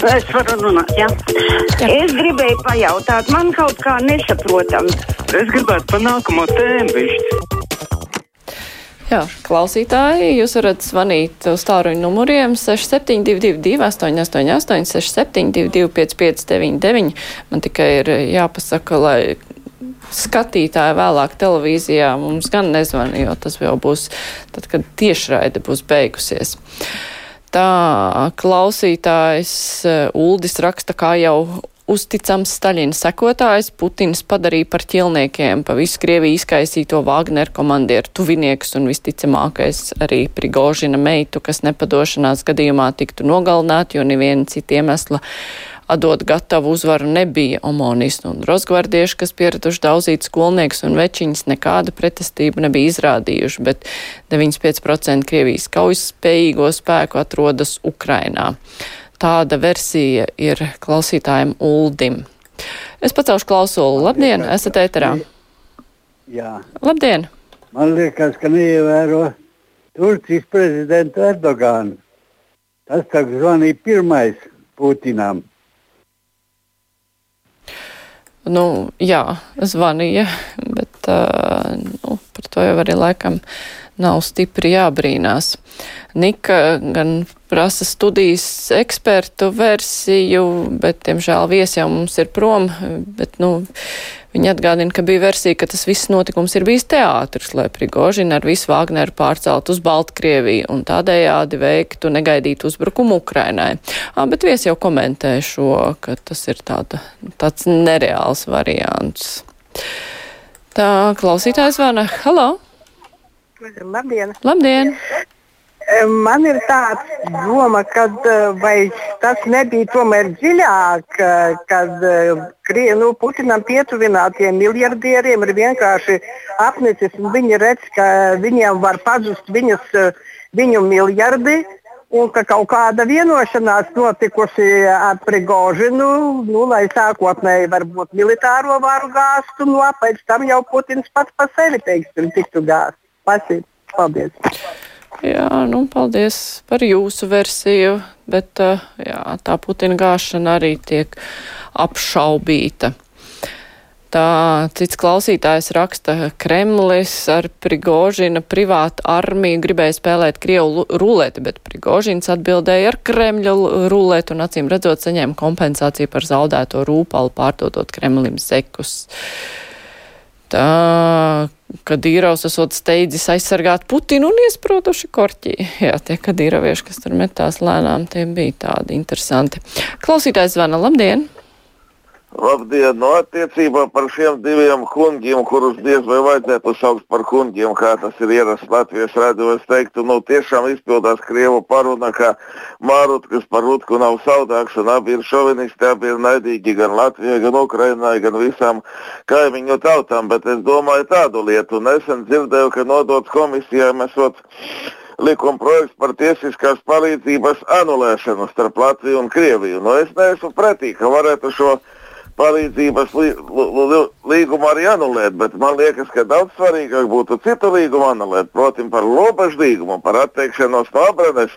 Es varu runāt, jā. jā. Es gribēju pajautāt, man kaut kā nesaprotam. Es gribētu pa nākamo tēmu višķi. Jā, klausītāji, jūs varat zvanīt uz tāruņu numuriem 6722, 888, 672, 559, man tikai ir jāpasaka, lai skatītāji vēlāk televīzijā mums gan nezvan, jo tas jau būs tad, kad tiešraide būs beigusies. Tā klausītājs eh, Uldis raksta, kā jau uzticams Staļina sekotājs Putins padarīja par ķilniekiem pa visu Krieviju izkaisīto Wagner komandieru tuvinieks un visticamākais arī Prigožina meitu, kas nepadošanās gadījumā tiktu nogalināti, jo neviena cita iemesla atdot gatavu uzvaru nebija omonisti un rozgvardieši, kas pieraduši daudzīt skolnieks un večiņas nekāda pretestība nebija izrādījuši, bet 95% Krievijas kaujas spējīgo spēku atrodas Ukrainā. Tāda versija ir klausītājiem Uldim. Es pacelšu klausulu. Labdien, esat ēterā. Jā. Labdien! Man liekas, ka neievēro Turcijas prezidentu Erdoganu. Tas tā zvanīja pirmais Putinam. Nu, jā, zvanīja, bet uh, nu, par to jau arī laikam nav stipri jābrīnās. Nika gan prasa studijas ekspertu versiju, bet, diemžēl, viesi jau mums ir prom, bet, nu, Viņa atgādina, ka bija versija, ka tas viss notikums ir bijis teātris, lai Prigožina ar visu Vāgneru pārcelt uz Baltkrieviju un tādējādi veiktu negaidītu uzbrukumu Ukrainai. À, bet vies jau komentē šo, ka tas ir tāda, tāds nereāls variants. Tā klausītājs vana. Halo! Labdien! Labdien! Man ir tāds doma, ka vai tas nebija tomēr dziļāk, kad nu, Putinam pietuvinātiem miljardieriem ir vienkārši apnicis viņi redz, ka viņiem var pazust viņas, viņu miljardi. Un ka kaut kāda vienošanās notikusi ar Prigožinu, nu, lai sākotnēji varbūt militāro varu gāstu, no nu, pēc tam jau Putins pats par sevi teiksim, tiktu gāzt. Paldies! Jā, nu, paldies par jūsu versiju, bet jā, tā Putina gāšana arī tiek apšaubīta. Tā cits klausītājs raksta, Kremlis ar Prigožina privātu armiju gribēja spēlēt Krievu rulēti, bet Prigožins atbildēja ar Kremļa rulēti un acīm redzot saņēma kompensāciju par zaudēto rūpalu pārdodot Kremlim sekus. Tā, kad īraus esot steidzis aizsargāt Putinu un iesprotuši korķī. Jā, tie kadīravieši, kas tur metās lēnām, tie bija tādi interesanti. Klausītājs zvana, labdien! Labdien! No attiecībā par šiem diviem kungiem, kurus diez vai vajadzētu saukt par kungiem, kā tas ir ierasts Latvijas redzēs, es teiktu, nu tiešām izpildās Krievu paruna, ka Mārut, kas par Rutku nav saudāks, un abi ir šovinisti, abi ir naidīgi gan Latvijai, gan Ukrainai, gan visām kaimiņu tautām, bet es domāju tādu lietu. Nesen dzirdēju, ka nodots komisijām esot likuma projekts par tiesiskās palīdzības anulēšanu starp Latviju un Krieviju. Nu, es neesmu pretī, ka varētu šo palīdzības lī, lī, līgumu arī anulēt, bet man liekas, ka daudz svarīgāk būtu citu līgumu anulēt, proti, par robežu līgumu, par atteikšanos no abranes.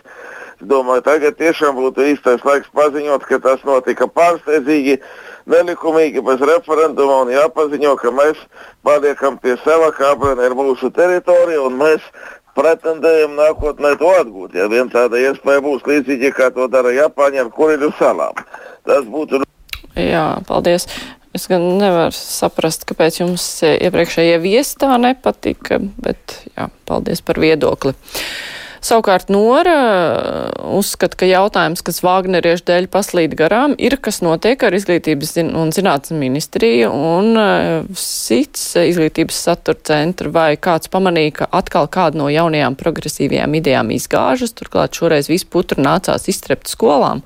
Es domāju, tagad tiešām būtu īstais laiks paziņot, ka tas notika pārsteidzīgi, nelikumīgi, bez referenduma un jāpaziņo, ka mēs paliekam pie sava, ka abrane ir mūsu teritorija un mēs pretendējam nākotnē to atgūt. Ja vien tāda iespēja būs līdzīgi, kā to dara Japāņi ar Kuriļu salām. Tas būtu Jā, paldies. Es gan nevaru saprast, kāpēc jums iepriekšējie viesi tā nepatika, bet jā, paldies par viedokli. Savukārt Nora uzskata, ka jautājums, kas Vāgneriešu dēļ paslīd garām, ir, kas notiek ar izglītības un zinātnes ministriju un SITS izglītības satura centru, vai kāds pamanīja, ka atkal kāda no jaunajām progresīvajām idejām izgāžas, turklāt šoreiz visu putru nācās iztrept skolām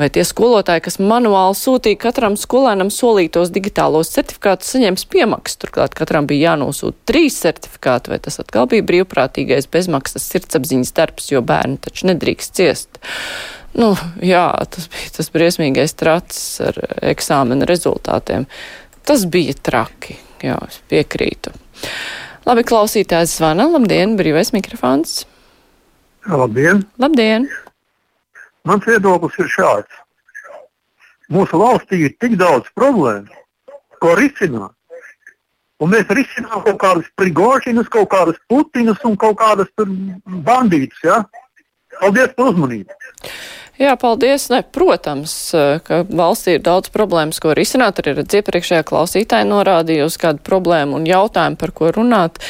vai tie skolotāji, kas manuāli sūtīja katram skolēnam solītos digitālos certifikātus, saņems piemaksas. Turklāt katram bija jānosūta trīs certifikāti, vai tas atkal bija brīvprātīgais bezmaksas sirdsapziņas darbs, jo bērni taču nedrīkst ciest. Nu, jā, tas bija tas briesmīgais tracis ar eksāmena rezultātiem. Tas bija traki, jā, es piekrītu. Labi, klausītājs zvana. Labdien, brīvais mikrofons. Labdien! Labdien! Mans viedoklis ir šāds. mūsu valstī ir tik daudz problēmu, ko risināt. Un mēs risinām kaut kādus prigožinus, kaut kādus putinus un kaut kādas bandītus. Ja? Paldies par uzmanību! Jā, paldies. Ne, protams, ka valstī ir daudz problēmas, ko risināt. Arī redz iepriekšējā klausītāja norādīja uz kādu problēmu un jautājumu, par ko runāt.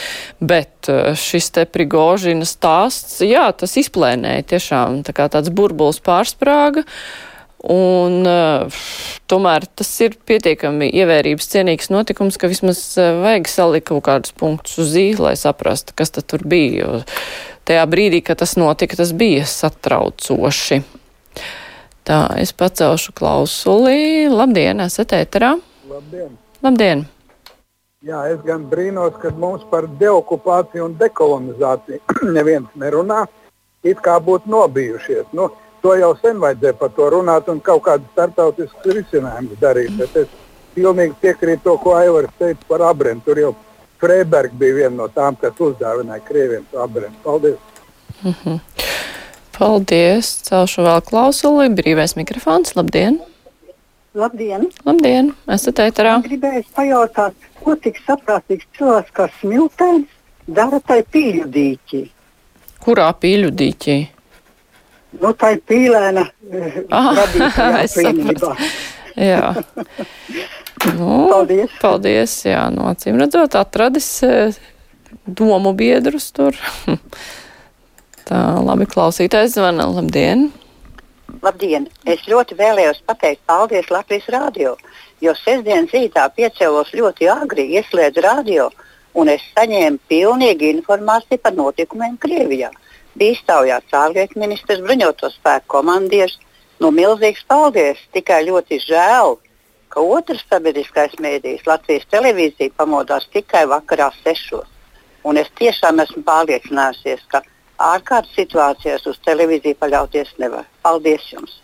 Bet eh, šis te Prigožina stāsts, jā, tas izplēnēja tiešām tā kā tāds burbulis pārsprāga. Un uh, tomēr tas ir pietiekami ievērības cienīgs notikums, ka vismaz uh, vajag salikt kaut kādus punktus uz zīli, lai saprastu, kas tad tur bija. Jo tajā brīdī, kad tas notika, tas bija satraucoši. Tā, es pacelšu klausuli. Labdien, esat ēterā? Labdien! Labdien! Jā, es gan brīnos, ka mums par deokupāciju un dekolonizāciju neviens nerunā. It kā būtu nobijušies. Nu, to jau sen vajadzēja par to runāt un kaut kādus starptautiskus risinājumus darīt. Bet es pilnīgi piekrītu to, ko Aivars teica par abrēnu. Tur jau Freiberga bija viena no tām, kas uzdāvināja Krieviem to abrēnu. Paldies! Mm -hmm. Paldies! Celšu vēl klausuli. Brīvais mikrofons. Labdien! Labdien! Labdien! Esat ēterā! Gribēju pajautāt, ko tik saprātīgs cilvēks kā smiltēns dara tai pīļu dīķī? Kurā pīļu dīķī? Nu, tā ir pīlēna ah, apvienībā. jā. Nu, paldies. Paldies, jā, no nu, acīm redzot, atradis eh, domu biedrus tur. Tā, labi, klausītājs zvana. Labdien! Labdien! Es ļoti vēlējos pateikt paldies Latvijas rādio, jo sestdienas rītā piecēlos ļoti agri, ieslēdzu radio un es saņēmu pilnīgi informāciju par notikumiem Krievijā. Bija iztaujāts ārlietu ministrs, bruņoto spēku komandieris. Nu, milzīgs paldies! Tikai ļoti žēl, ka otrs sabiedriskais mēdījis, Latvijas televīzija, pamodās tikai vakarā sešos. Un es tiešām esmu pārliecinājusies, ka ārkārtas situācijās uz televīziju paļauties nevar. Paldies jums!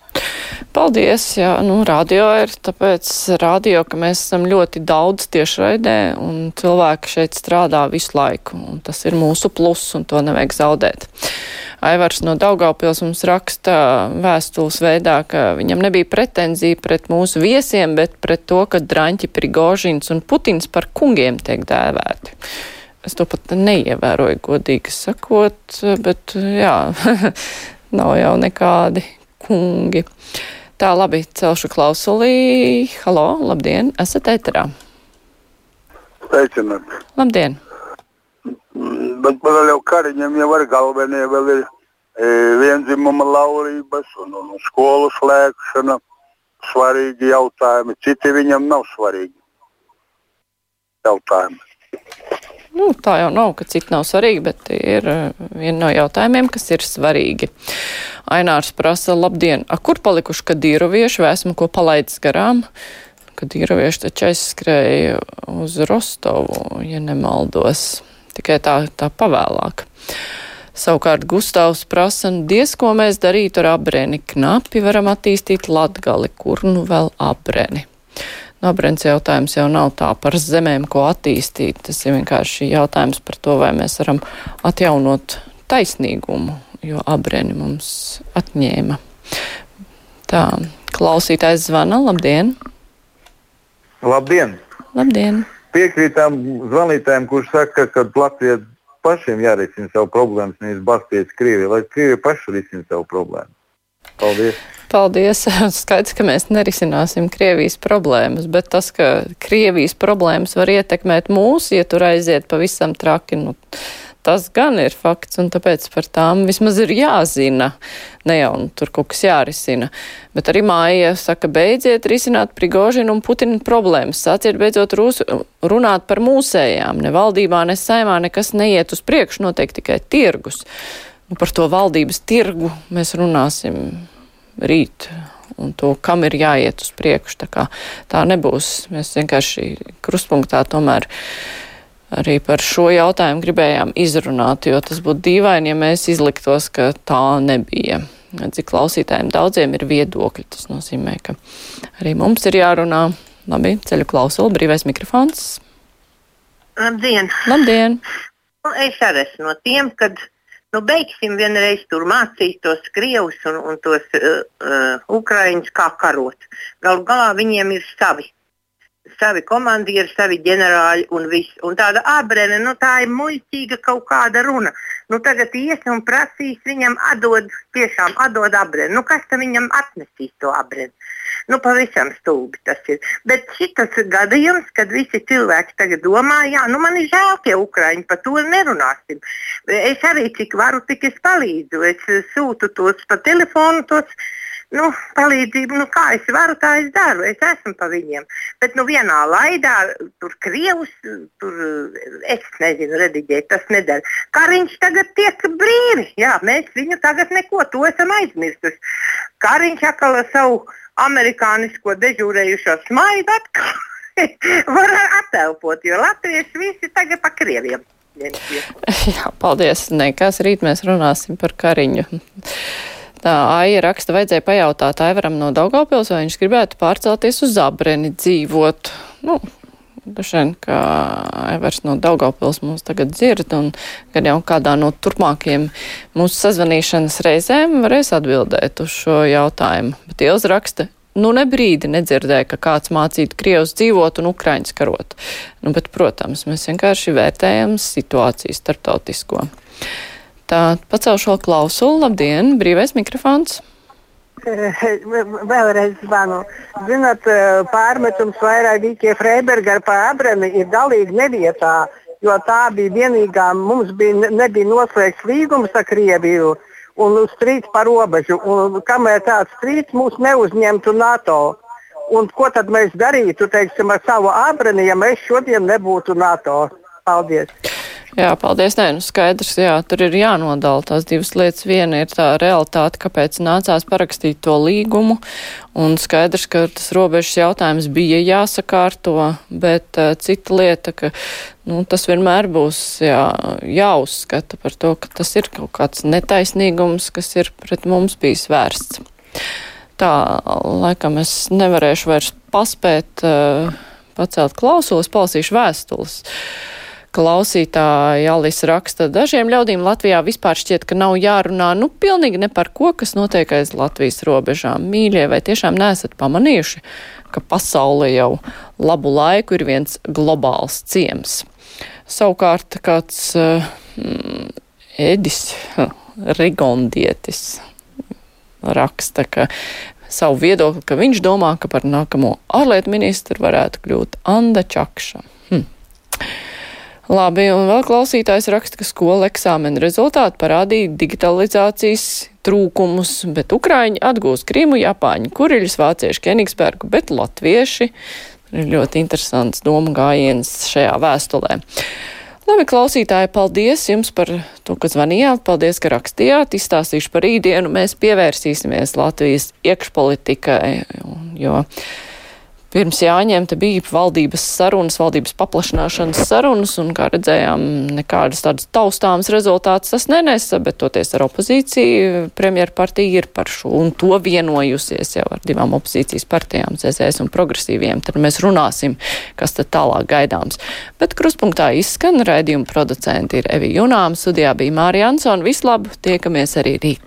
Paldies, jā, nu, radio ir tāpēc radio, ka mēs esam ļoti daudz tiešraidē un cilvēki šeit strādā visu laiku, tas ir mūsu plus, un to nevajag zaudēt. Aivars no Daugaupils mums raksta vēstules veidā, ka viņam nebija pretenzija pret mūsu viesiem, bet pret to, ka Draņķi Prigožins un Putins par kungiem tiek dēvēti. Es to pat neievēroju, godīgi sakot, bet jā, nav jau nekādi kungi. Tā, labi, celšu klausulī. Halo, labdien, esat ēterā. Sveicināt. Labdien. Bet vēl jau kariņam jau ar galvenie vēl ir e, vienzimuma laulības un, un skolu slēgšana. Svarīgi jautājumi. Citi viņam nav svarīgi jautājumi. Nu, tā jau nav, ka citi nav svarīgi, bet ir eh, viena no jautājumiem, kas ir svarīgi. Ainārs prasa, labdien, a, kur palikuši kadīrovieši, vai esmu ko palaidis garām? Kadīrovieši taču aizskrēja uz Rostovu, ja nemaldos, tikai tā, tā pavēlāk. Savukārt Gustavs prasa, diez ko mēs darītu ar abreni, knapi varam attīstīt latgali, kur nu vēl abreni. Abrens jautājums jau nav tā par zemēm, ko attīstīt. Tas ir vienkārši jautājums par to, vai mēs varam atjaunot taisnīgumu, jo abreni mums atņēma. Tā, klausītājs zvana. Labdien! Labdien! Labdien! Piekrītām zvanītājiem, kurš saka, ka Latvija pašiem jārisina savu problēmu, nevis basties Krieviju, lai Krievija paši risina savu problēmu. Paldies! Paldies! Skaidrs, ka mēs nerisināsim Krievijas problēmas, bet tas, ka Krievijas problēmas var ietekmēt mūs, ja tur aiziet pavisam traki, nu, tas gan ir fakts, un tāpēc par tām vismaz ir jāzina. Ne jau nu, tur kaut kas jārisina. Bet arī māja saka, beidziet risināt Prigožinu un Putina problēmas. Sāciet beidzot rūs, runāt par mūsējām. Ne valdībā, ne saimā nekas neiet uz priekšu, notiek tikai tirgus. Nu, par to valdības tirgu mēs runāsim rīt un to, kam ir jāiet uz priekšu. Tā, tā nebūs. Mēs vienkārši kruspunktā tomēr arī par šo jautājumu gribējām izrunāt, jo tas būtu dīvaini, ja mēs izliktos, ka tā nebija. Cik klausītājiem daudziem ir viedokļi, tas nozīmē, ka arī mums ir jārunā. Labi, ceļu klausuli, brīvais mikrofons. Labdien! Labdien! Nu, es arī esmu no tiem, kad Nu, beigsim vienreiz tur mācīt tos krievus un, un tos uh, uh, ukraiņus, kā karot. Galu galā viņiem ir savi. Savi komandieri, savi ģenerāļi un viss. Un tāda abrene, nu tā ir muļķīga kaut kāda runa. Nu, tagad ies un prasīs viņam atdot, tiešām atdot abreni. Nu, kas tam viņam atnesīs to abreni? Nu, pavisam stulbi tas ir. Bet šis gadījums, kad visi cilvēki tagad domā, jā, nu man ir žēl tie ukrāņi, par to nerunāsim. Es arī cik varu, tik es palīdzu. Es sūtu tos pa telefonu, tos nu, palīdzību, nu, kā es varu, tā es daru. Es esmu pa viņiem. Bet nu, vienā laidā tur krievus, tur es nezinu, rediģēt, tas nedara. Kariņš tagad tiek brīvi. Jā, mēs viņu tagad neko to esam aizmirsuši. Kariņš atkal savu amerikānisko dežūrējušo smaidu atkal var attēlot, jo latvieši visi tagad pa krieviem. Jā, paldies. Nekas rīt mēs runāsim par kariņu. Aija raksta, vajadzēja pajautāt Aivaram no Daugavpils, vai viņš gribētu pārcelties uz Zabreni dzīvot. Nu, Dažiem, ka Aivars no Daugavpils mūs tagad dzird, un gan jau kādā no turpmākajiem mūsu sazvanīšanas reizēm varēs atbildēt uz šo jautājumu. Bet Iels raksta, nu ne brīdi nedzirdēja, ka kāds mācītu Krievus dzīvot un Ukraiņus karot. Nu, bet, protams, mēs vienkārši vērtējam situāciju starptautisko. Tā pacelšu vēl klausulu. Labdien, brīvais mikrofons! Vēlreiz zvanu. Zināt, pārmetums vairāk Vīkie Freiberga par Abreni ir galīgi nevietā, jo tā bija vienīgā, mums bija, nebija noslēgts līgums ar Krieviju un strīds par robežu. Un kamēr tāds strīds mūs neuzņemtu NATO. Un ko tad mēs darītu, teiksim, ar savu Abreni, ja mēs šodien nebūtu NATO? Paldies! Jā, paldies. Nē, nu skaidrs, jā, tur ir jānodala tās divas lietas. Viena ir tā realitāte, kāpēc nācās parakstīt to līgumu, un skaidrs, ka tas robežas jautājums bija jāsakārto, bet uh, cita lieta, ka nu, tas vienmēr būs jā, jāuzskata par to, ka tas ir kaut kāds netaisnīgums, kas ir pret mums bijis vērsts. Tā, laikam es nevarēšu vairs paspēt uh, pacelt klausos, palasīšu vēstules. Uh, Klausītāja Alis raksta, dažiem ļaudīm Latvijā vispār šķiet, ka nav jārunā, nu, pilnīgi ne par ko, kas notiek aiz Latvijas robežām. Mīļie, vai tiešām neesat pamanījuši, ka pasaule jau labu laiku ir viens globāls ciems? Savukārt kāds uh, Edis Rigondietis raksta, ka savu viedokli, ka viņš domā, ka par nākamo ārlietu ministru varētu kļūt Anda Čakša. Labi, un vēl klausītājs raksta, ka skola eksāmena rezultāti parādīja digitalizācijas trūkumus, bet Ukraiņi atgūs Krīmu, Japāņu, Kuriļus, Vāciešu, Kenigsbergu, bet Latvieši. Ir ļoti interesants doma gājiens šajā vēstulē. Labi, klausītāji, paldies jums par to, ka zvanījāt, paldies, ka rakstījāt, izstāstīšu par rītdienu, mēs pievērsīsimies Latvijas iekšpolitikai, jo Pirms jāņemta bija valdības sarunas, valdības paplašināšanas sarunas, un, kā redzējām, nekādas tādas taustāmas rezultātas tas nenesa, bet toties ar opozīciju premjerpartija ir par šo un to vienojusies jau ar divām opozīcijas partijām, CSS un progresīviem. Tad mēs runāsim, kas tad tālāk gaidāms. Bet kruspunktā izskan raidījuma producenti ir Evi Junām, studijā bija Mārija Ansona. Vislab, tiekamies arī rīt!